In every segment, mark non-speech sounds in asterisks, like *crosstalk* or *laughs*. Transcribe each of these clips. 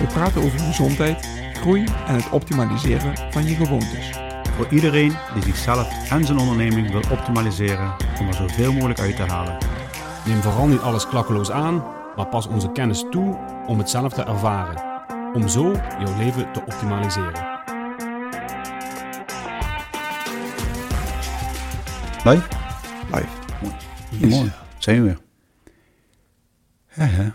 We praten over gezondheid, groei en het optimaliseren van je gewoontes. Voor iedereen die zichzelf en zijn onderneming wil optimaliseren om er zoveel mogelijk uit te halen. Neem vooral niet alles klakkeloos aan, maar pas onze kennis toe om het zelf te ervaren. Om zo jouw leven te optimaliseren. Live? Live. Yes. Mooi. Zijn we weer. Ja, ja.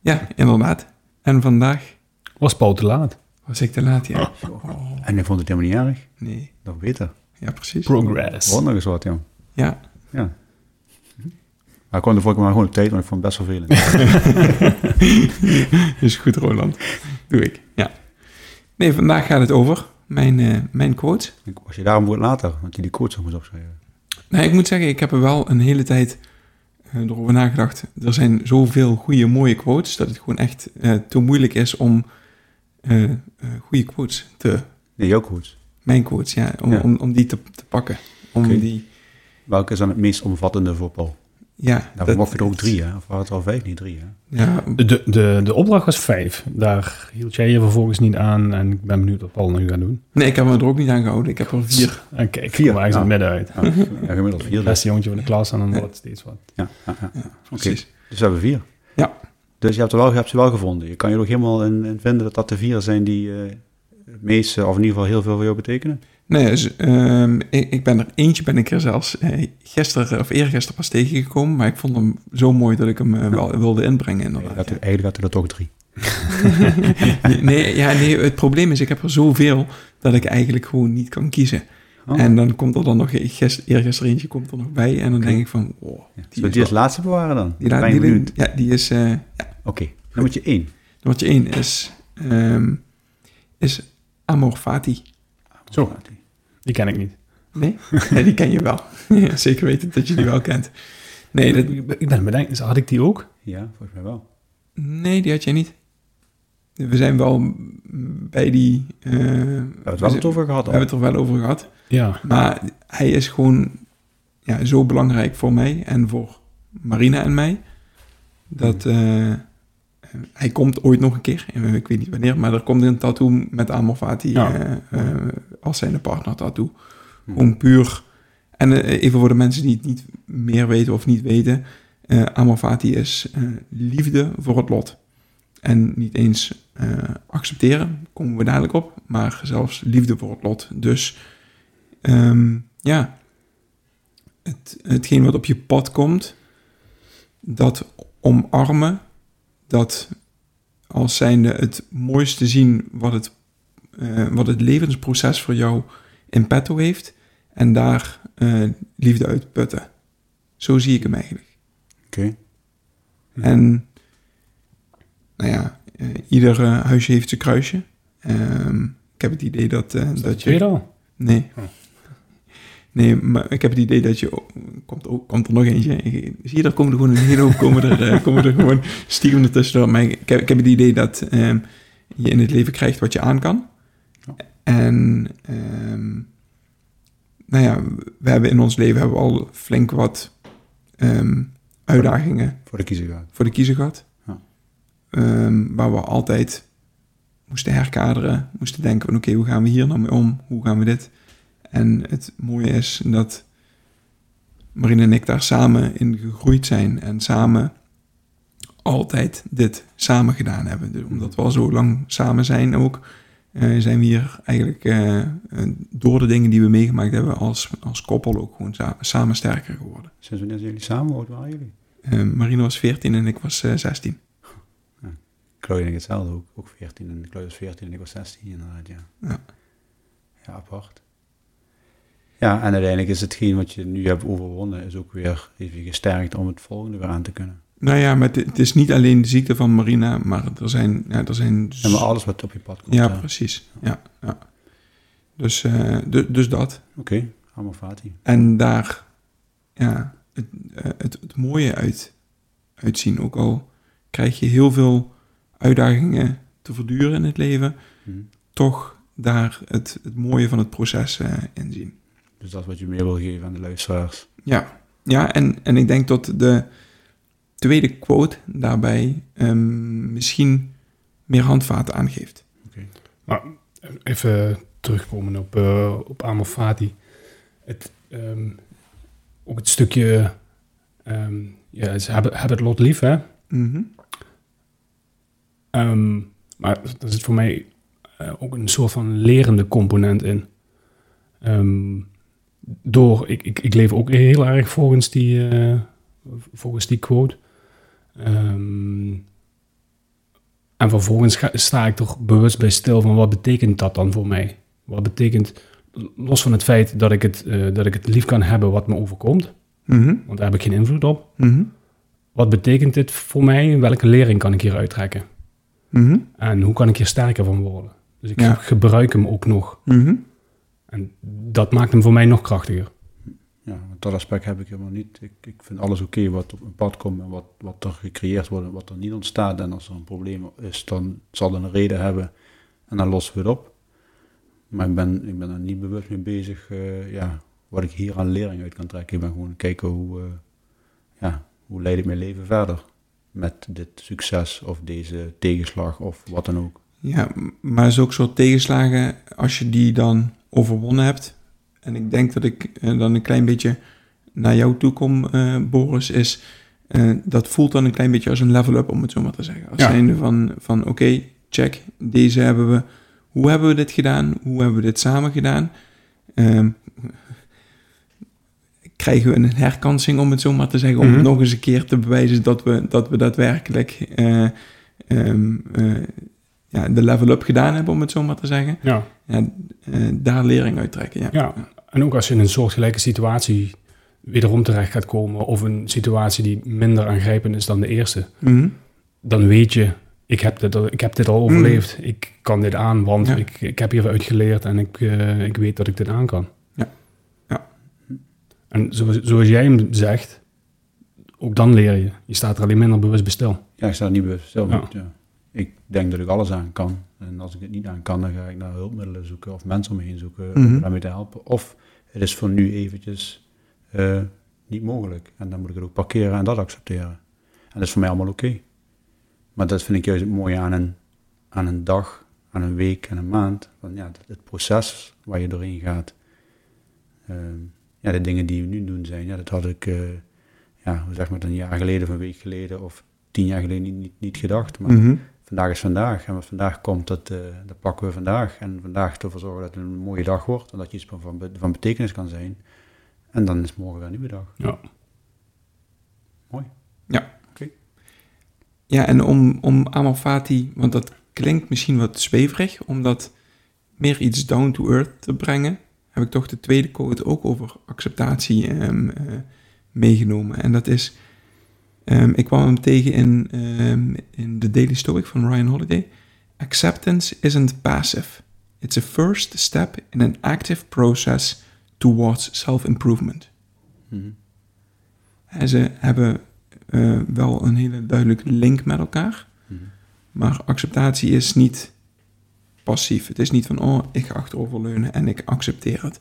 Ja, inderdaad. En vandaag Was Paul te laat? was ik te laat, ja. En ik vond het helemaal niet erg. Nee, Nog beter. ja precies. Progress. Gewoon nog eens wat, ja. Ja, Ja. Maar ik kwam de vorige keer maar gewoon op tijd, want ik vond het best vervelend. *laughs* is goed Roland. Doe ik, ja. Nee, vandaag gaat het over mijn, eh, mijn quote. Ik- Was je daarom voor later, want je die quotes nog moest opschrijven. Nee, ik moet zeggen, ik heb er wel een hele tijd erover nagedacht. Er zijn zoveel goede, mooie quotes, dat het gewoon echt eh, te moeilijk is om eh, eh, goede quotes te... Nee, jouw quotes. Mijn quotes, ja, om, Ja. om, om die te, te pakken. Om die... Welke is dan het meest omvattende voor Paul? Ja, Daarvoor mocht je er ook drie, hè? Of waren het al vijf? Niet drie, hè? Ja, De, de, de opdracht was vijf. Daar hield jij je vervolgens niet aan en ik ben benieuwd wat Paul nu gaat doen. nee, ik heb me er ook niet aan gehouden. Ik heb er vier. *laughs* En kijk, Vier, vier. waar is ja. het midden uit. Ja, ja gemiddeld vier. Het Dus. beste jongetje van de klas en dan wordt het steeds wat. Ja, ja, ja. Ja, precies. Dus we hebben vier. Ja. Dus je hebt, er wel, je hebt ze wel gevonden. Je kan je er ook helemaal in, in vinden dat dat de vier zijn die eh, het meeste, of in ieder geval heel veel voor jou betekenen. Nee, dus, ehm, ik, ik ben er eentje ben ik er zelfs eh, gisteren of eergisteren pas tegengekomen, maar ik vond hem zo mooi dat ik hem eh, wel *laughs* wilde inbrengen inderdaad. Dat, eigenlijk had er er toch drie. *laughs* Nee, nee, ja, nee, het probleem is, ik heb er zoveel dat ik eigenlijk gewoon niet kan kiezen. Oh. En dan komt er dan nog, gist, eergisteren eentje komt er nog bij en dan denk ik van, oh, Ja. die, Zullen is die als wel- laatste bewaren dan? die, laat- die- ja, die is, eh Oké, nummertje één. nummertje één is, ehm, is Amor Fati. Zo. Die ken ik niet. Nee? *laughs* Nee, die ken je wel. *laughs* Ja, Zeker weten dat je die wel kent. Nee, dat, Ik ben het bedenken, had ik die ook? Ja, volgens mij wel. nee, die had jij niet. We zijn wel bij die... eh, we hebben het wel het over gehad We hebben het er wel over gehad. Ja. Maar hij is gewoon ja, zo belangrijk voor mij en voor Marina en mij. Dat eh, hij komt ooit nog een keer. Eh, Ik weet niet wanneer, maar er komt een tattoo met Amor Fati Ja. eh, eh, als zijn partner tattoo. Hm. Gewoon puur. En eh, even voor de mensen die het niet meer weten of niet weten. eh Amor Fati is eh, liefde voor het lot. En niet eens eh, accepteren, komen we dadelijk op. Maar zelfs liefde voor het lot. Dus ehm, ja, het, hetgeen wat op je pad komt, dat omarmen, dat als zijnde het mooiste zien wat het, eh, wat het levensproces voor jou in petto heeft en daar eh, liefde uit putten. Zo zie ik hem eigenlijk. Oké. En nou ja, eh, ieder huisje heeft zijn kruisje. Ehm, ik heb het idee dat, eh, dat je... Al? Nee. Oh. Nee, maar ik heb het idee dat je... Komt, ook, komt er nog eentje? Zie je, er komen er gewoon een hele hoop... komen er, eh, komen er gewoon stiekem ertussendoor. Maar ik heb, ik heb het idee dat ehm, je in het leven krijgt wat je aan kan. Ja. En... ehm, nou ja, we hebben in ons leven hebben we al flink wat ehm, uitdagingen Voor de kiezer gaat. voor de kiezer gehad. Ja. Waar we altijd moesten herkaderen, moesten denken van oké, hoe gaan we hier nou mee om? Hoe gaan we dit? En het mooie is dat Marine en ik daar samen in gegroeid zijn en samen altijd dit samen gedaan hebben. Dus omdat we al zo lang samen zijn ook, eh, zijn we hier eigenlijk eh, eh, door de dingen die we meegemaakt hebben als, als koppel ook gewoon sa- samen sterker geworden. Sinds wanneer zijn jullie samen? Hoe oud waren jullie? Eh, Marine was 14 en ik was eh, 16. Chloe en ik hetzelfde ook. Ook 14. En Chloe was 14 en ik was 16 inderdaad, ja. Ja. Ja, apart. Ja, en uiteindelijk is hetgeen wat je nu hebt overwonnen, is ook weer even gesterkt om het volgende weer aan te kunnen. Nou ja, maar het, is niet alleen de ziekte van Marina, maar er zijn... Ja, er zijn maar alles wat op je pad komt. ja, precies. Ja, ja. Dus, eh, du- dus dat. Oké, Amorfati. En daar ja, het, eh, het, het mooie uit, uitzien. Ook al krijg je heel veel uitdagingen te verduren in het leven, Hm. toch daar het, het mooie van het proces eh, in zien. Dus dat is wat je meer wil geven aan de luisteraars. Ja, ja en, en ik denk dat de tweede quote daarbij ehm, misschien meer handvaten aangeeft. Maar even terugkomen op, eh op Amor Fati. Het, ehm, ook het stukje... ehm, ja, ze hebben, hebben het lot lief, hè? Mhm. Ehm, maar er zit voor mij eh, ook een soort van lerende component in. Ehm, door, ik, ik, ik leef ook heel erg volgens die, eh, volgens die quote. Ehm, en vervolgens ga- sta ik toch bewust bij stil van wat betekent dat dan voor mij? Wat betekent, los van het feit dat ik het, eh, dat ik het lief kan hebben wat me overkomt, Mhm. want daar heb ik geen invloed op. Mhm. Wat betekent dit voor mij? Welke lering kan ik hier uittrekken? Mhm. En hoe kan ik hier sterker van worden? Dus ik Ja. gebruik hem ook nog. En dat maakt hem voor mij nog krachtiger. Ja, dat aspect heb ik helemaal niet. Ik, ik vind alles oké wat op een pad komt en wat, wat er gecreëerd wordt en wat er niet ontstaat. En als er een probleem is, dan zal dat een reden hebben en dan lossen we het op. Maar ik ben, ik ben er niet bewust mee bezig, eh, ja, wat ik hier aan lering uit kan trekken. Ik ben gewoon kijken hoe, eh, ja, hoe leid ik mijn leven verder met dit succes of deze tegenslag of wat dan ook. Ja, maar zulke soort tegenslagen, als je die dan overwonnen hebt, en ik denk dat ik eh, dan een klein beetje naar jou toe kom, eh, Boris, is eh, dat voelt dan een klein beetje als een level-up, om het zo maar te zeggen. Als Ja. zijnde van, van oké, check, deze hebben we, hoe hebben we dit gedaan? Hoe hebben we dit samen gedaan? Ehm, *laughs* krijgen we een herkansing, om het zo maar te zeggen, om Mhm. nog eens een keer te bewijzen dat we, dat we daadwerkelijk eh, ehm, eh, ja, de level-up gedaan hebben, om het zo maar te zeggen. Ja. Ja, eh, daar lering uit trekken, ja. ja. En ook als je in een soortgelijke situatie wederom terecht gaat komen, of een situatie die minder aangrijpend is dan de eerste, Mhm. dan weet je, ik heb dit, al- ik heb dit al overleefd. Ik kan dit aan, want Ja. ik, ik heb hieruit geleerd en ik, eh, ik weet dat ik dit aan kan. Ja. Ja. En zoals, zoals jij hem zegt, ook dan leer je. Je staat er alleen minder bewust bij stil. Ja, ik sta er niet bewust stil. Ja. want, Ja. Ik denk dat ik alles aan kan. En als ik het niet aan kan, dan ga ik naar hulpmiddelen zoeken of mensen om me heen zoeken Mhm. om daarmee te helpen. Of het is voor nu eventjes eh, niet mogelijk. En dan moet ik het ook parkeren en dat accepteren. En dat is voor mij allemaal oké. Maar dat vind ik juist het mooie aan een, aan een dag, aan een week en een maand. Van, ja, het, proces waar je doorheen gaat. Ehm, ja, de dingen die we nu doen zijn, ja, dat had ik, eh, ja, hoe zeg maar, een jaar geleden of een week geleden of tien jaar geleden niet, niet, niet gedacht. Maar Mhm. Vandaag is vandaag. En wat vandaag komt, dat, eh, dat pakken we vandaag. En vandaag ervoor zorgen dat het een mooie dag wordt. En dat je iets van, van, betekenis kan zijn. En dan is morgen weer een nieuwe dag. Ja. Ja, en om, om Amalfati, want dat klinkt misschien wat zweverig, om dat meer iets down to earth te brengen, heb ik toch de tweede quote ook over acceptatie ehm, eh, meegenomen. En dat is, ehm, ik kwam hem tegen in, ehm, in The Daily Stoic van Ryan Holiday. Acceptance isn't passive. It's a first step in an active process towards self-improvement. Mhm. En ze hebben eh, wel een hele duidelijke link met elkaar. Mhm. Maar acceptatie is niet passief. Het is niet van, oh, ik ga achteroverleunen en ik accepteer het.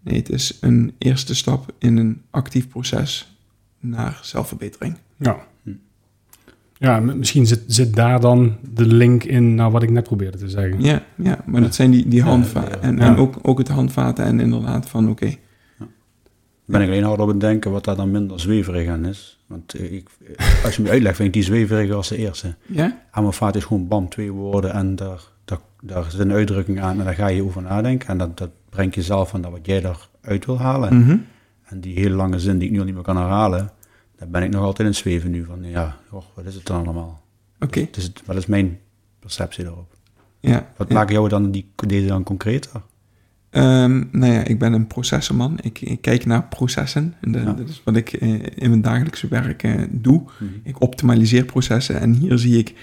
Nee, het is een eerste stap in een actief proces naar zelfverbetering. Ja. Ja, misschien zit, zit daar dan de link in naar wat ik net probeerde te zeggen. Ja, ja maar dat zijn die, die handvaten. ja. En, Ja. en ook, ook het handvaten en inderdaad van, oké, Ben ik alleen harder op het denken wat daar dan minder zweverig aan is. Want eh, ik, eh, als je me uitlegt, vind ik die zweveriger als de eerste. ja, Amalfaat is gewoon bam, twee woorden en daar, daar, daar zit een uitdrukking aan en daar ga je over nadenken. En dat, dat brengt jezelf van dat wat jij eruit wil halen. mhm, En die hele lange zin die ik nu al niet meer kan herhalen, daar ben ik nog altijd in zweven nu van, ja, wat is het dan allemaal? oké, is, wat is mijn perceptie daarop? ja. Wat ja. maakt jou dan die, deze dan concreter? Ehm, nou ja, ik ben een processenman. Ik, ik kijk naar processen. En dat, Ja. dat is wat ik eh, in mijn dagelijkse werk eh, doe. Mhm. Ik optimaliseer processen. En hier zie ik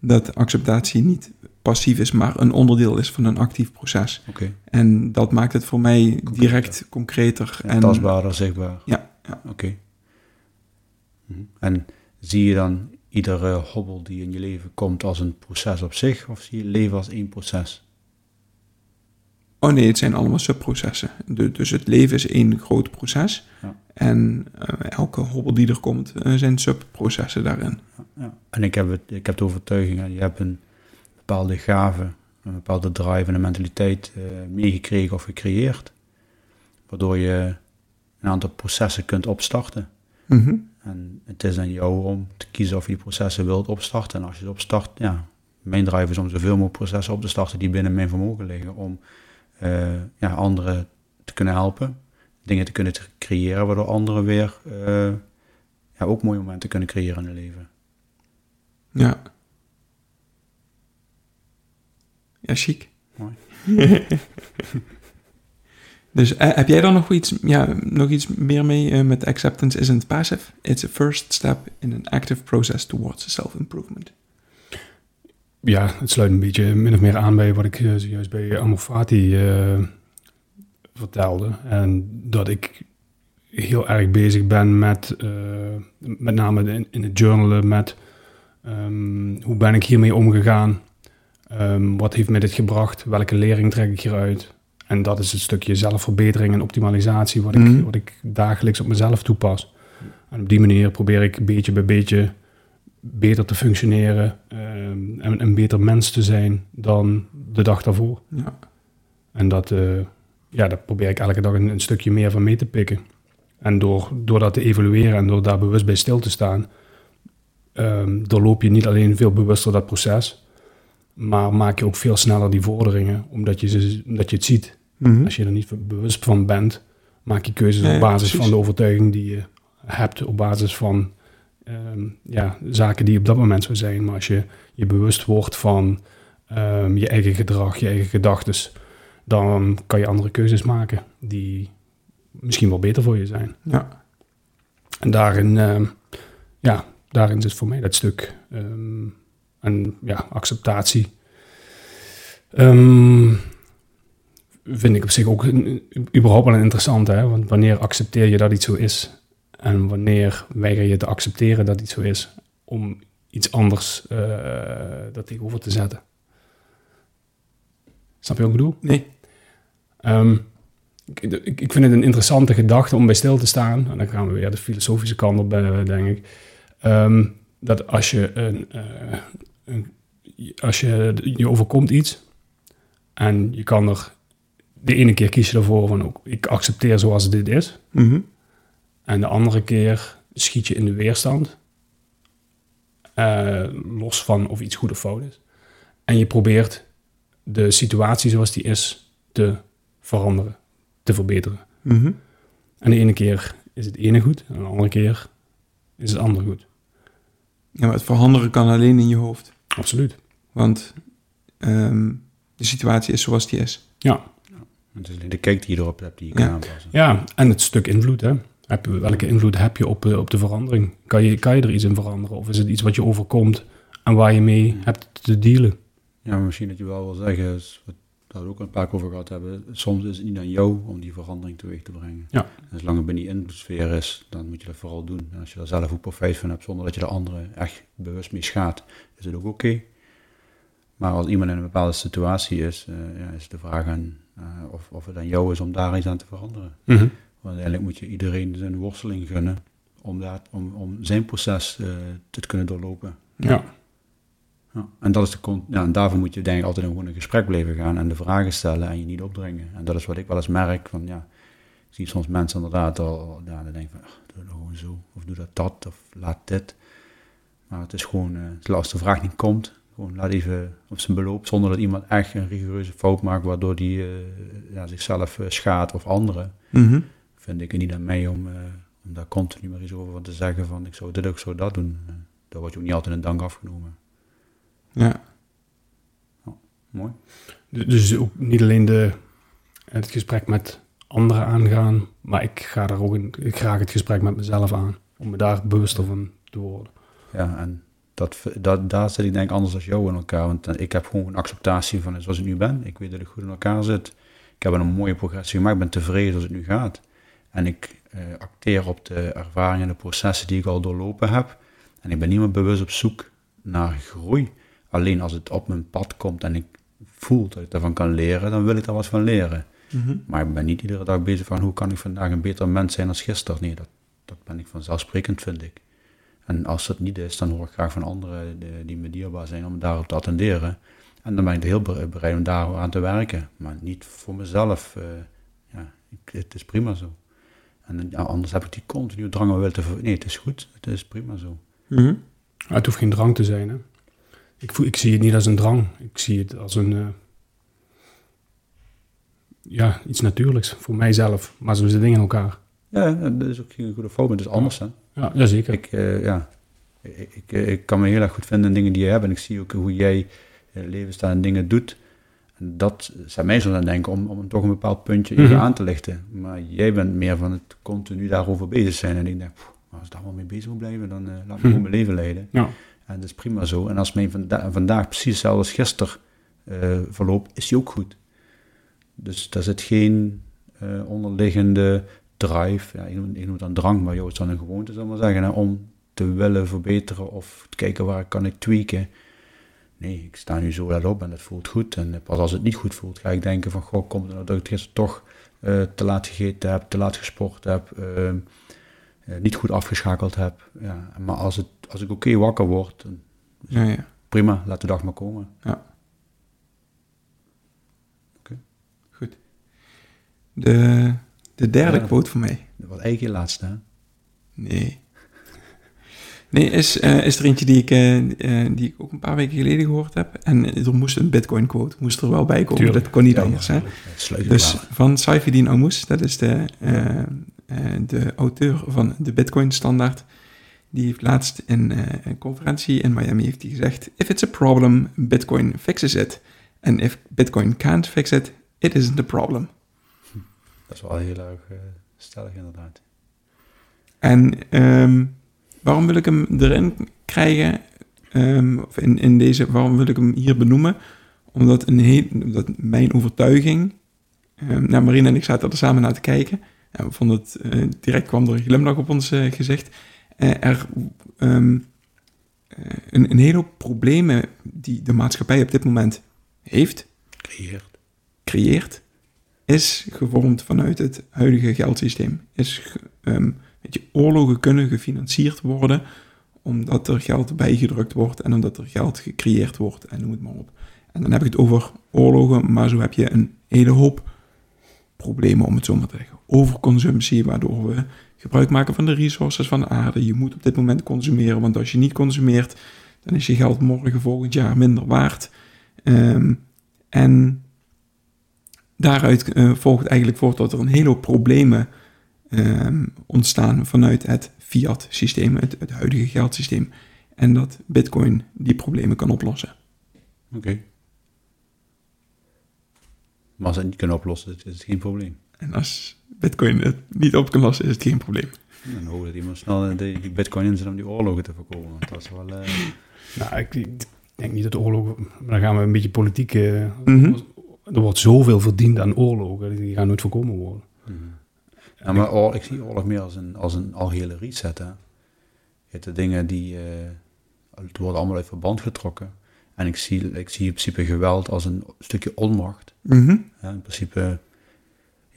dat acceptatie niet passief is, maar een onderdeel is van een actief proces. Oké, En dat maakt het voor mij Concreter. direct concreter. Ja, en tastbaarder, zichtbaar. Ja, ja. Oké. Mhm. En zie je dan iedere hobbel die in je leven komt als een proces op zich, of zie je leven als één proces? Oh nee, het zijn allemaal subprocessen. Du- dus het leven is één groot proces. Ja. En eh, elke hobbel die er komt, eh, zijn subprocessen daarin. Ja. En ik heb, het, ik heb de overtuiging, je hebt een bepaalde gave, een bepaalde drive en een mentaliteit eh, meegekregen of gecreëerd, waardoor je een aantal processen kunt opstarten. Mhm. En het is aan jou om te kiezen of je die processen wilt opstarten. En als je het opstart, ja, mijn drive is om zoveel mogelijk processen op te starten die binnen mijn vermogen liggen. Om eh, ja, anderen te kunnen helpen, dingen te kunnen creëren, waardoor anderen weer eh, ja, ook mooie momenten kunnen creëren in hun leven. Ja. Ja, chic. Mooi. *laughs* dus eh, heb jij dan nog iets, ja, nog iets meer mee eh, met acceptance isn't passive? It's a first step in an active process towards self-improvement. Ja, het sluit een beetje min of meer aan bij wat ik eh, zojuist bij Amorfati eh vertelde. En dat ik heel erg bezig ben met, met name in, in het journalen, met ehm, hoe ben ik hiermee omgegaan? Ehm, wat heeft mij dit gebracht? Welke lering trek ik hieruit? En dat is het stukje zelfverbetering en optimalisatie wat ik, Mhm. wat ik dagelijks op mezelf toepas. En op die manier probeer ik beetje bij beetje beter te functioneren ehm, en een beter mens te zijn dan de dag daarvoor. Ja. En dat, eh, ja, daar probeer ik elke dag een, een stukje meer van mee te pikken. En door, door dat te evalueren en door daar bewust bij stil te staan, ehm doorloop je niet alleen veel bewuster dat proces, maar maak je ook veel sneller die vorderingen, omdat je, ze, omdat je het ziet. Mhm. Als je er niet bewust van bent, maak je keuzes Ja, op basis precies. van de overtuiging die je hebt, op basis van ehm, ja, zaken die op dat moment zo zijn. Maar als je je bewust wordt van ehm, je eigen gedrag, je eigen gedachten, dan kan je andere keuzes maken die misschien wel beter voor je zijn. Ja. En daarin, ehm, ja, daarin zit voor mij dat stuk. En ja, acceptatie. Ehm, vind ik op zich ook een, überhaupt wel een interessante. Hè? Want wanneer accepteer je dat iets zo is? En wanneer weiger je te accepteren dat iets zo is? Om iets anders eh daar tegenover te zetten. Snap je wat ik bedoel? Nee. Ehm, ik, vind het een interessante gedachte om bij stil te staan. En dan gaan we weer de filosofische kant op, eh, denk ik. Ehm, dat als je, een, eh, een- als je je overkomt iets en je kan er de ene keer kies je ervoor van ook, ik accepteer zoals dit is. Mhm. En de andere keer schiet je in de weerstand. eh, los van of iets goed of fout is. En je probeert de situatie zoals die is te veranderen, te verbeteren. Mhm. En de ene keer is het ene goed, en de andere keer is het andere goed. Ja, maar het veranderen kan alleen in je hoofd. Absoluut. Want ehm, de situatie is zoals die is. Ja, Het is alleen de kijk die je erop hebt die je kan Ja. aanpassen. ja en het stuk invloed. Hè. Heb je, welke invloed heb je op, eh, op de verandering? Kan je, kan je er iets in veranderen? Of is het iets wat je overkomt en waar je mee hebt te dealen? Ja, maar misschien dat je wel wil zeggen, is wat we het ook een paar keer over gehad hebben, soms is het niet aan jou om die verandering teweeg te brengen. Ja. En zolang het binnen die invloedssfeer is, dan moet je dat vooral doen. En als je daar zelf ook profijt van hebt, zonder dat je de anderen echt bewust mee schaadt, is het ook oké. Maar als iemand in een bepaalde situatie is, eh, ja, is de vraag aan, eh, of, of het aan jou is om daar iets aan te veranderen. Want uiteindelijk moet je iedereen zijn worsteling gunnen om, daar, om, om zijn proces eh, te kunnen doorlopen. Ja. Ja, en, dat is de, ja, en daarvoor moet je denk ik altijd in gewoon een gesprek blijven gaan en de vragen stellen en je niet opdringen. En dat is wat ik wel eens merk, van ja, ik zie soms mensen inderdaad al, ja, dan denk ik van, ach, doe het gewoon zo, of doe dat dat, of laat dit. Maar het is gewoon, eh, als de vraag niet komt, gewoon laat even op zijn beloop, zonder dat iemand echt een rigoureuze fout maakt, waardoor die eh, ja, zichzelf eh, schaadt of anderen, Mhm. vind ik het niet aan mij om, om daar continu maar iets over te zeggen van, ik zou dit ook zo dat doen. Daar wordt je ook niet altijd een dank afgenomen. Ja. Mooi. Dus ook niet alleen de het gesprek met anderen aangaan. Maar ik ga daar ook in, ik graag het gesprek met mezelf aan. Om me daar bewuster van te worden. Ja, en dat, dat, daar zit ik denk anders dan jou in elkaar. Want eh, ik heb gewoon een acceptatie van zoals ik nu ben. Ik weet dat ik goed in elkaar zit. Ik heb een mooie progressie gemaakt. Ik ben tevreden zoals het nu gaat. En ik uh, acteer op de ervaringen en de processen die ik al doorlopen heb. En ik ben niet meer bewust op zoek naar groei. Alleen als het op mijn pad komt en ik voel dat ik daarvan kan leren, dan wil ik daar wat van leren. Mhm. Maar ik ben niet iedere dag bezig van hoe kan ik vandaag een beter mens zijn dan gisteren. Nee, dat, dat ben ik vanzelfsprekend, vind ik. En als dat niet is, dan hoor ik graag van anderen die, me dierbaar zijn om daarop te attenderen. En dan ben ik heel bereid om daar aan te werken. Maar niet voor mezelf. Uh, ja, ik, het is prima zo. En ja, anders heb ik die continu drang om wel te... Nee, het is goed. Het is prima zo. Mhm. het hoeft geen drang te zijn. Hè? Ik, voel, ik zie het niet als een drang. Ik zie het als een... Uh, ja, iets natuurlijks voor mijzelf. Maar zo zitten dingen in elkaar. Ja, dat is ook een goede voorbeeld. Het is anders, hè? Ja, ja zeker. Ik, uh, ja, ik, ik, ik, kan me heel erg goed vinden in dingen die je hebt. En ik zie ook hoe jij in het leven staat en dingen doet. En dat zijn mij zo aan denken om, om toch een bepaald puntje even Mhm. aan te lichten. Maar jij bent meer van het continu daarover bezig zijn. En ik denk, als ik daar wel mee bezig moet blijven, dan eh, laat me gewoon mijn leven leiden. Ja. En dat is prima zo. En als mijn vanda vandaag precies hetzelfde als gisteren eh, verloopt, is die ook goed. Dus daar zit geen eh, onderliggende drive, ja, ik, noem, het dan drang, maar joh, het is dan een gewoonte, zal maar zeggen, om te willen verbeteren of te kijken waar kan ik tweaken. Nee, ik sta nu zo laat op en het voelt goed. En pas als het niet goed voelt, ga ik denken van, goh, komt het nou dat ik gisteren toch eh, te laat gegeten heb, te laat gesport heb, niet goed afgeschakeld heb. Ja, maar als, het, als ik oké wakker word, dan Ja, ja. prima, laat de dag maar komen. De, de derde Ja. quote voor mij. Dat was eigenlijk je laatste, hè? Nee. Nee, is, eh, is er eentje die ik, eh, eh, die ik ook een paar weken geleden gehoord heb. En er moest een bitcoin quote, moest er wel bij komen. Tuurlijk. Dat kon niet Ja, anders, hè. ja, Sluit Dus van Saifedean Ammous, dat is de, de auteur van de Bitcoin Standaard. Die heeft laatst in eh, een conferentie in Miami heeft hij gezegd: If it's a problem, Bitcoin fixes it. And if Bitcoin can't fix it, it isn't a problem. Dat is wel heel erg uh, stellig inderdaad. En ehm, waarom wil ik hem erin krijgen? Um, of in, in deze, waarom wil ik hem hier benoemen? Omdat, een heel, omdat mijn overtuiging. Um, nou, Marina en ik zaten er samen naar te kijken. En we vonden het, uh, direct kwam er een glimlach op ons uh, gezicht. Uh, er um, een, een hele hoop problemen die de maatschappij op dit moment heeft, creëert, creëert is gevormd vanuit het huidige geldsysteem. Is, um, weet je, oorlogen kunnen gefinancierd worden omdat er geld bijgedrukt wordt en omdat er geld gecreëerd wordt en noem het maar op. En dan heb ik het over oorlogen, maar zo heb je een hele hoop problemen, om het zo maar te zeggen. Overconsumptie, waardoor we gebruik maken van de resources van de aarde. Je moet op dit moment consumeren, want als je niet consumeert, dan is je geld morgen volgend jaar minder waard. Um, en daaruit uh, volgt eigenlijk voort dat er een hele hoop problemen uh, ontstaan vanuit het fiat-systeem, het, het, huidige geldsysteem. En dat Bitcoin die problemen kan oplossen. Oké. Okay. Maar als ze het niet kunnen oplossen, is het geen probleem. En als Bitcoin het niet op kan lossen, is het geen probleem. Dan hoop dat iemand snel die, die Bitcoin inzet om die oorlogen te voorkomen. Want dat is wel. Uh... Nou, ik, ik, denk niet dat oorlogen. Maar dan gaan we een beetje politiek. Uh, mm -hmm. Er wordt zoveel verdiend aan oorlogen, die gaan nooit voorkomen worden. Mm -hmm. Ja, maar oorlog, ik zie oorlog meer als een, als een algehele reset. Hè. Je hebt de dingen die. Uh, het worden allemaal uit verband getrokken. En ik zie, ik zie in principe geweld als een stukje onmacht. Mm -hmm. ja, in principe.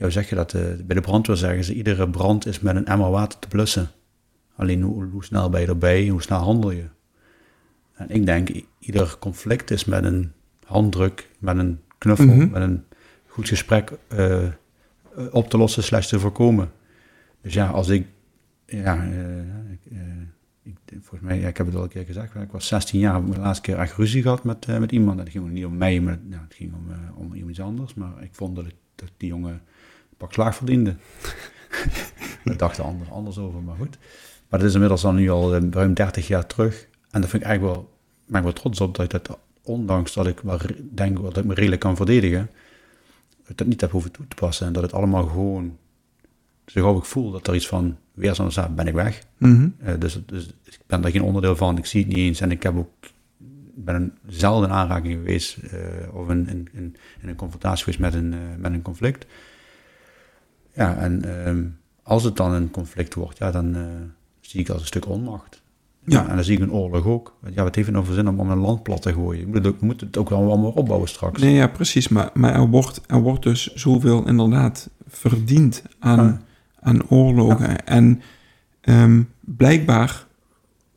Ja, zeg je dat? Uh, bij de brandweer zeggen ze: iedere brand is met een emmer water te blussen. Alleen hoe, hoe snel ben je erbij, hoe snel handel je. En ik denk, ieder conflict is met een handdruk, met een knuffel, mm -hmm. met een goed gesprek uh, op te lossen, slash te voorkomen. Dus ja, als ik, ja, uh, ik, uh, ik, volgens mij, ja, ik heb het al een keer gezegd, ik was 16 jaar, de laatste keer echt ruzie gehad met, met iemand. En het ging niet om mij, maar ja, het ging om, om iemand anders. Maar ik vond dat, ik, dat die jongen pak slaag verdiende. *laughs* Daar dachten anderen anders over, maar goed. Maar dat is inmiddels dan nu al ruim 30 jaar terug. En dat vind ik eigenlijk wel, ben ik wel trots op dat ik dat, ondanks dat ik wel denk dat ik me redelijk kan verdedigen, het dat niet heb hoeven toe te passen. En dat het allemaal gewoon, zo gauw ik voel dat er iets van weerstand staat, ben ik weg. Mhm. Eh, dus, dus ik ben daar geen onderdeel van, ik zie het niet eens. En ik heb ook, ben een zelden in aanraking geweest eh, of in, in, in, in een confrontatie geweest met een, eh, met een conflict. Ja, en ehm, als het dan een conflict wordt, ja, dan eh, zie ik als een stuk onmacht. Ja. En dan zie ik een oorlog ook. Ja, wat heeft het nou voor zin om, om een land plat te gooien? Je moet het ook, wel allemaal opbouwen straks. Nee, ja, precies. Maar, maar er, wordt, er wordt dus zoveel inderdaad verdiend aan, Ja. aan oorlogen. En ehm, blijkbaar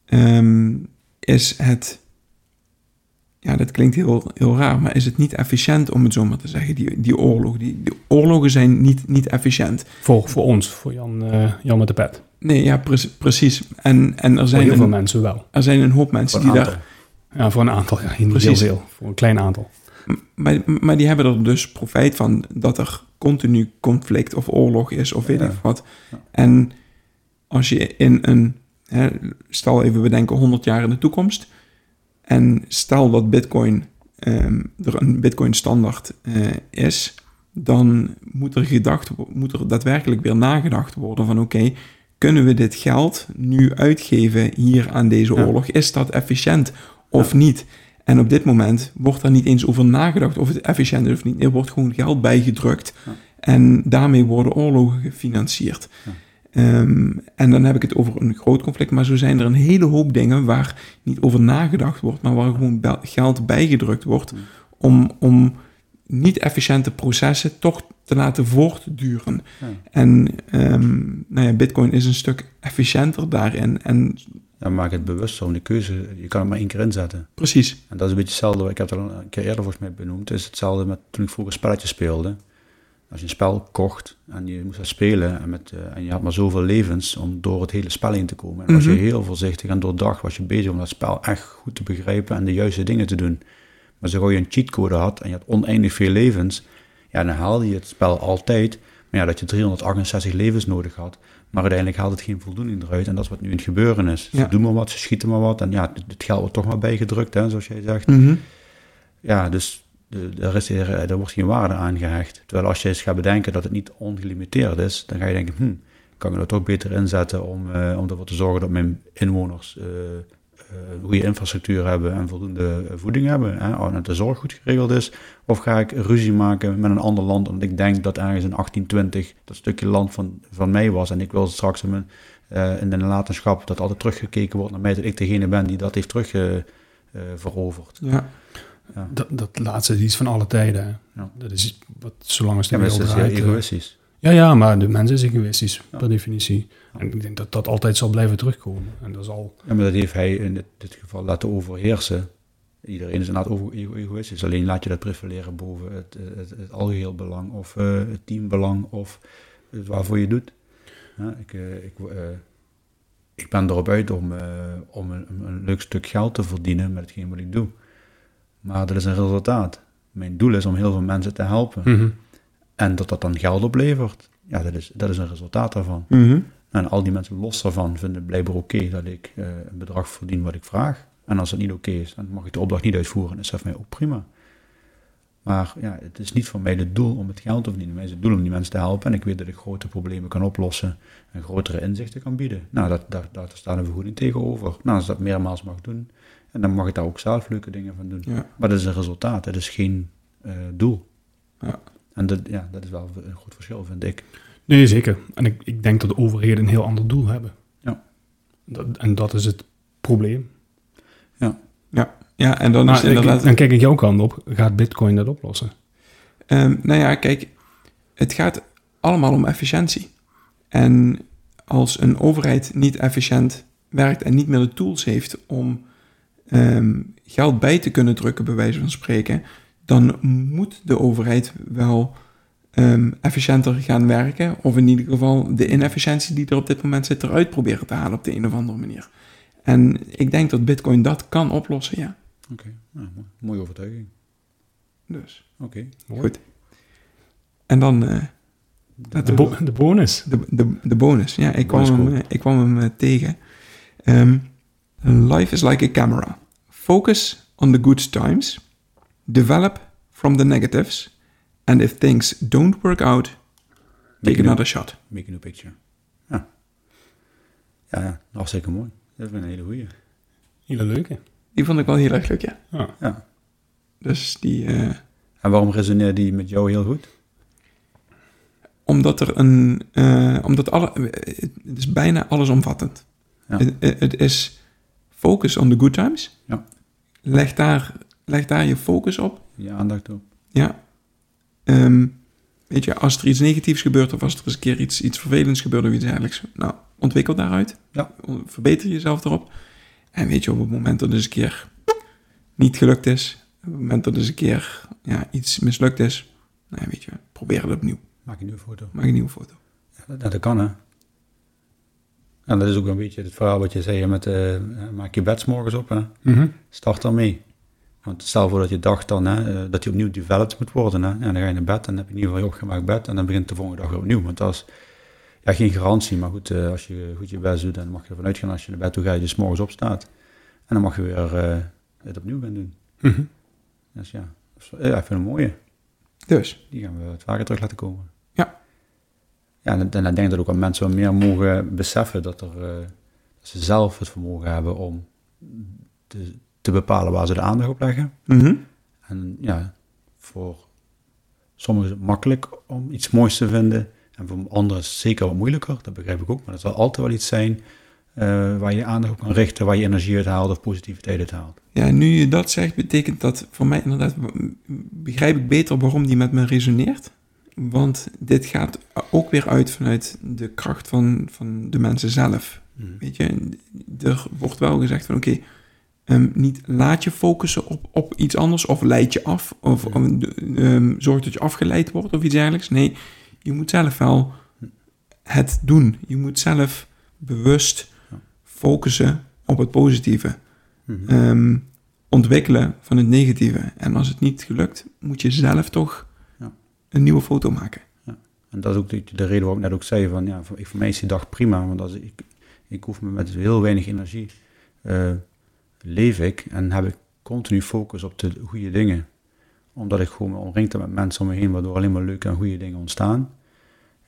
ehm, is het... Ja, dat klinkt heel, heel raar, maar is het niet efficiënt om het zo maar te zeggen, die, die oorlog. Die, die oorlogen zijn niet, niet efficiënt. Voor, voor ons, voor Jan, eh, Jan met de pet. Nee, ja, pre- precies. En, en er, Voor zijn heel veel een, mensen wel. er zijn een hoop mensen Voor die een daar... aantal. Ja, voor een aantal, ja, niet heel veel. Voor een klein aantal. Maar, maar die hebben er dus profijt van dat er continu conflict of oorlog is of weet Ja. ik wat. Ja. En als je in een, hè, stel even we denken 100 jaar in de toekomst. En stel dat Bitcoin ehm, er een Bitcoin standaard eh, is, dan moet er, gedacht, moet er daadwerkelijk weer nagedacht worden van oké, kunnen we dit geld nu uitgeven hier aan deze Ja. oorlog? Is dat efficiënt of Ja. niet? En op dit moment wordt er niet eens over nagedacht of het efficiënt is of niet. Er wordt gewoon geld bijgedrukt. Ja. En daarmee worden oorlogen gefinancierd. Ehm, en dan heb ik het over een groot conflict. Maar zo zijn er een hele hoop dingen waar niet over nagedacht wordt. Maar waar gewoon geld bijgedrukt wordt. Ja. Om, om niet-efficiënte processen toch te laten voortduren. Ja. En ehm, nou ja, Bitcoin is een stuk efficiënter daarin. En Ja, maak het bewust zo. De keuze, je kan het maar één keer inzetten. precies, En dat is een beetje hetzelfde, ik heb het al een keer eerder volgens mij benoemd, het is hetzelfde met toen ik vroeger spelletjes speelde. Als je een spel kocht en je moest dat spelen en, met, eh, en je had maar zoveel levens om door het hele spel heen te komen. En was Mhm. je heel voorzichtig en doordacht was je bezig om dat spel echt goed te begrijpen en de juiste dingen te doen. Maar zo je een cheatcode had en je had oneindig veel levens, ja, dan haalde je het spel altijd. Maar ja, dat je 368 levens nodig had. Maar uiteindelijk haalt het geen voldoening eruit. En dat is wat nu in het gebeuren is. Ja. Ze doen maar wat, ze schieten maar wat. En ja, het, het geld wordt toch maar bijgedrukt, hè, zoals jij zegt. Mhm. Ja, dus eh, er wordt geen waarde aan gehecht. Terwijl als je eens gaat bedenken dat het niet ongelimiteerd is, dan ga je denken, hm, kan ik dat toch beter inzetten om, eh, om ervoor te zorgen dat mijn inwoners eh, goede infrastructuur hebben en voldoende voeding hebben. Hè, en dat de zorg goed geregeld is. Of ga ik ruzie maken met een ander land omdat ik denk dat ergens in 1820 dat stukje land van, van mij was en ik wil straks in, mijn, in de nalatenschap dat altijd teruggekeken wordt naar mij, dat ik degene ben die dat heeft terugveroverd. ja. Ja. Dat, dat laatste is iets van alle tijden. Ja. Dat is wat zolang als de Ja, dat wereld is heel eh, egoïstisch. Ja, ja, maar de mens is egoïstisch, Ja. per definitie. En ik denk dat dat altijd zal blijven terugkomen. En dat zal... Ja, maar dat heeft hij in dit, dit geval laten overheersen. Iedereen is inderdaad over, ego- egoïstisch. Alleen laat je dat prevaleren boven het, het, het algeheel belang of eh, het teambelang of het waarvoor je doet. Ja, ik, eh, ik, ik ben erop uit om, om een, een leuk stuk geld te verdienen met hetgeen wat ik doe. Maar dat is een resultaat. Mijn doel is om heel veel mensen te helpen. Mhm. En dat dat dan geld oplevert, ja, dat is, dat is een resultaat daarvan. Mhm. En al die mensen los daarvan vinden blijkbaar oké dat ik eh, een bedrag verdien wat ik vraag. En als het niet oké is, dan mag ik de opdracht niet uitvoeren. Dat is voor mij ook prima. Maar ja, het is niet voor mij het doel om het geld te verdienen. Mij is het doel om die mensen te helpen. En ik weet dat ik grote problemen kan oplossen en grotere inzichten kan bieden. Nou, dat, daar, daar staat een vergoeding tegenover. Nou, als ik dat meermaals mag doen, en dan mag ik daar ook zelf leuke dingen van doen. Ja. Maar dat is een resultaat, dat is geen eh, doel. Ja. En dat, ja, dat is wel een goed verschil, vind ik. Nee, zeker. En ik, ik denk dat de overheden een heel ander doel hebben. Ja. Dat, en dat is het probleem. ja, en dan Maar is het inderdaad... ik, dan kijk ik jouw kant op. Gaat Bitcoin dat oplossen? Ehm, nou ja, kijk, het gaat allemaal om efficiëntie. En als een overheid niet efficiënt werkt en niet meer de tools heeft om ehm, geld bij te kunnen drukken, bij wijze van spreken, dan moet de overheid wel ehm, efficiënter gaan werken. Of in ieder geval de inefficiëntie die er op dit moment zit eruit proberen te halen op de een of andere manier. En ik denk dat Bitcoin dat kan oplossen, ja. Oké, nou, mooi. mooie overtuiging. Dus Oké. goed. En dan eh, De, bo- de bonus. De, de, de bonus, ja, ik kwam, hem, eh, ik kwam hem eh, tegen. Ehm, life is like a camera. Focus on the good times. Develop from the negatives. And if things don't work out, take another shot. Make a new picture. Ja. Ja, ja, hartstikke mooi. Dat is een hele goeie. Hele leuke. Die vond ik wel heel erg leuk, ja. Ja. Ja. Dus die, eh, En waarom resoneerde die met jou heel goed? omdat er een, eh, omdat alle, het is bijna allesomvattend. Ja. Het, het- het is focus on the good times. Ja. Leg daar, leg daar je focus op. Je aandacht op. Ja. Ehm, weet je, als er iets negatiefs gebeurt of als er eens een keer iets, iets vervelends gebeurt of iets dergelijks, nou, ontwikkel daaruit. Ja. Verbeter jezelf erop. En weet je, op het moment dat eens een keer niet gelukt is, op het moment dat er eens een keer ja, iets mislukt is, nou, weet je, probeer het opnieuw. Maak een nieuwe foto. Maak een nieuwe foto. Ja, dat, dat kan, hè. En dat is ook een beetje het verhaal wat je zei met... eh, maak je bed 's morgens op, hè. Mhm. Start daarmee. Want stel voor dat je dacht dan hè, eh, dat je opnieuw developed moet worden. Hè, en dan ga je naar bed en dan heb je in ieder geval je opgemaakt bed. En dan begint de volgende dag weer opnieuw. Want dat is ja, geen garantie. Maar goed, eh, als je goed je best doet, dan mag je ervan uitgaan als je naar bed toe gaat, je dus morgens opstaat. En dan mag je weer het opnieuw gaan doen. Mhm. Dus ja, ja, ik vind het mooie. Dus, Die gaan we wat vaker terug laten komen. Ja. En, en ik denk dat ook wel mensen meer mogen beseffen dat, er, eh, dat ze zelf het vermogen hebben om te, te bepalen waar ze de aandacht op leggen. mhm. En ja, voor sommigen is het makkelijk om iets moois te vinden. En voor anderen is het zeker wat moeilijker, dat begrijp ik ook. Maar het zal altijd wel iets zijn eh, waar je je aandacht op kan richten, waar je energie uit haalt of positiviteit uit haalt. ja, nu je dat zegt, betekent dat voor mij inderdaad, begrijp ik beter waarom die met me resoneert. Want dit gaat ook weer uit vanuit de kracht van, van de mensen zelf. Weet je, er wordt wel gezegd van oké, ehm, niet laat je focussen op, op iets anders of leid je af of ehm, zorg dat je afgeleid wordt of iets dergelijks. Nee, je moet zelf wel het doen. Je moet zelf bewust focussen op het positieve. Mhm. Ehm, ontwikkelen van het negatieve. En als het niet gelukt, moet je zelf toch. Een nieuwe foto maken. En dat is ook de, de reden waarom ik net ook zei van ja, voor, voor mij is die dag prima, want als ik, ik hoef me met heel weinig energie eh, leef ik en heb ik continu focus op de goede dingen. Omdat ik gewoon me omringd ben met mensen om me heen, waardoor alleen maar leuke en goede dingen ontstaan.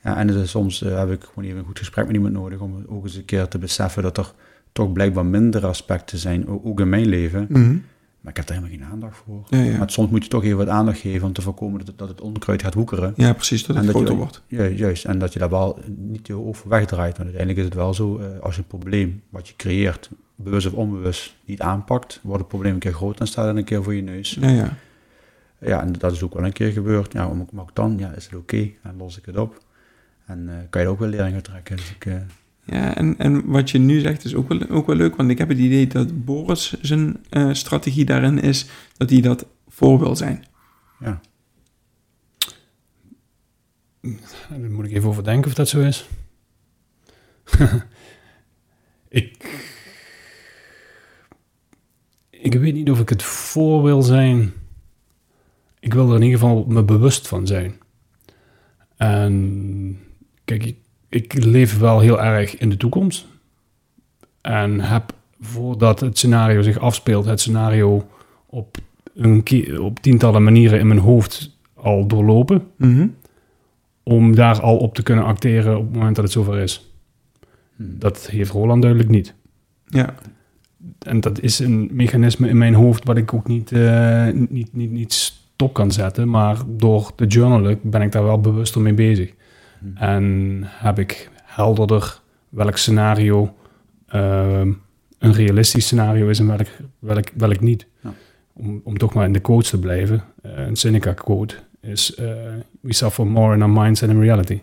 Ja, en dus soms eh, heb ik gewoon even een goed gesprek met iemand nodig om ook eens een keer te beseffen dat er toch blijkbaar minder aspecten zijn, ook in mijn leven. Maar ik heb daar helemaal geen aandacht voor. Ja, ja. Maar soms moet je toch even wat aandacht geven om te voorkomen dat het, dat het onkruid gaat woekeren. ja, precies, dat het groter wordt. Ja, juist. En dat je daar wel niet je over wegdraait. Want uiteindelijk is het wel zo, eh, als je een probleem wat je creëert, bewust of onbewust, niet aanpakt, wordt het probleem een keer groot en staat het een keer voor je neus. Ja, ja. Ja, en dat is ook wel een keer gebeurd. Ja, maar ook dan, ja, is het oké en los ik het op. En eh, kan je er ook wel lering uit trekken. Dus ik, eh, Ja, en, en wat je nu zegt is ook wel, ook wel leuk, want ik heb het idee dat Boris zijn eh, strategie daarin is dat hij dat voor wil zijn. ja. Daar moet ik even over denken of dat zo is. *laughs* ik, ik weet niet of ik het voor wil zijn. Ik wil er in ieder geval me bewust van zijn. En kijk, ik, ik leef wel heel erg in de toekomst. En heb voordat het scenario zich afspeelt, het scenario op, een, op tientallen manieren in mijn hoofd al doorlopen om daar al op te kunnen acteren op het moment dat het zover is. Hm. Dat heeft Roland duidelijk niet. Ja, En dat is een mechanisme in mijn hoofd wat ik ook niet, eh, niet, niet, niet stop kan zetten. Maar door te journalen ben ik daar wel bewuster mee bezig. En heb ik helderder welk scenario ehm, een realistisch scenario is en welk, welk, welk niet. Ja. Om, om toch maar in de quotes te blijven. Eh, een Seneca quote is... eh, we suffer more in our minds than in reality.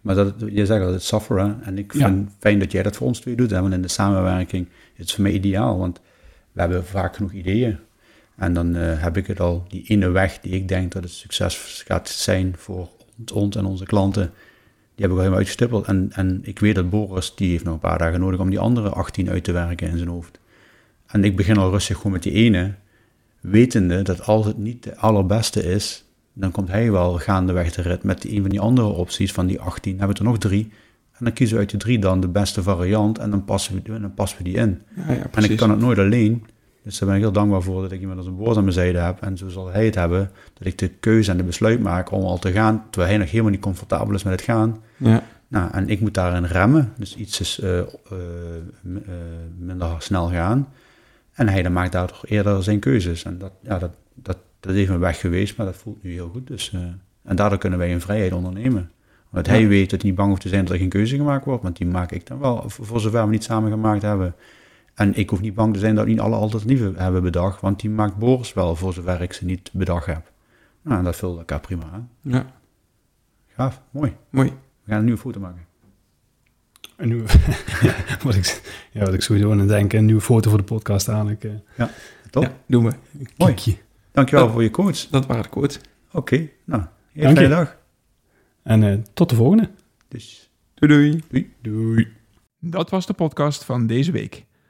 Maar dat, je zegt dat het sufferen. En ik Ja. vind het fijn dat jij dat voor ons twee doet. Hè, want in de samenwerking is het voor mij ideaal. Want we hebben vaak genoeg ideeën. En dan eh, heb ik het al, die ene weg die ik denk dat het succes gaat zijn voor ons, en onze klanten. Die heb ik al helemaal uitgestippeld. En, en ik weet dat Boris, die heeft nog een paar dagen nodig om die andere 18 uit te werken in zijn hoofd. En ik begin al rustig gewoon met die ene. Wetende dat als het niet de allerbeste is, dan komt hij wel gaandeweg de rit met een van die andere opties van die 18. Dan hebben we er nog drie. En dan kiezen we uit de drie dan de beste variant en dan passen we, dan passen we die in. ja, ja En ik kan het nooit alleen. Dus daar ben ik heel dankbaar voor dat ik iemand als een woord aan mijn zijde heb. En zo zal hij het hebben, dat ik de keuze en de besluit maak om al te gaan, terwijl hij nog helemaal niet comfortabel is met het gaan. Ja. Nou, en ik moet daarin remmen, dus iets is eh, eh, eh, minder snel gaan. En hij dan maakt daardoor eerder zijn keuzes. En dat, ja, dat, dat, dat is even weg geweest, maar dat voelt nu heel goed. Dus, en daardoor kunnen wij in vrijheid ondernemen. Want hij weet dat hij niet bang hoeft te zijn dat er geen keuze gemaakt wordt, want die maak ik dan wel, voor voor zover we niet samen gemaakt hebben. En ik hoef niet bang te zijn dat we niet alle alternatieven hebben bedacht, want die maakt Boris wel voor zover ik ze niet bedacht heb. Nou, en dat vult elkaar prima aan. ja, Gaaf, mooi. mooi. We gaan een nieuwe foto maken. En nu, *laughs* wat, ik, ja, wat ik sowieso aan het denken, een nieuwe foto voor de podcast eigenlijk. eh Top. Ja, doen we. Mooi. kiekje. Dankjewel voor je coach. Dat waren de quotes. Oké, nou, heel Dank je. fijne dag. En eh, tot de volgende. Dus, Doei doei. doei. Doei. Dat was de podcast van deze week.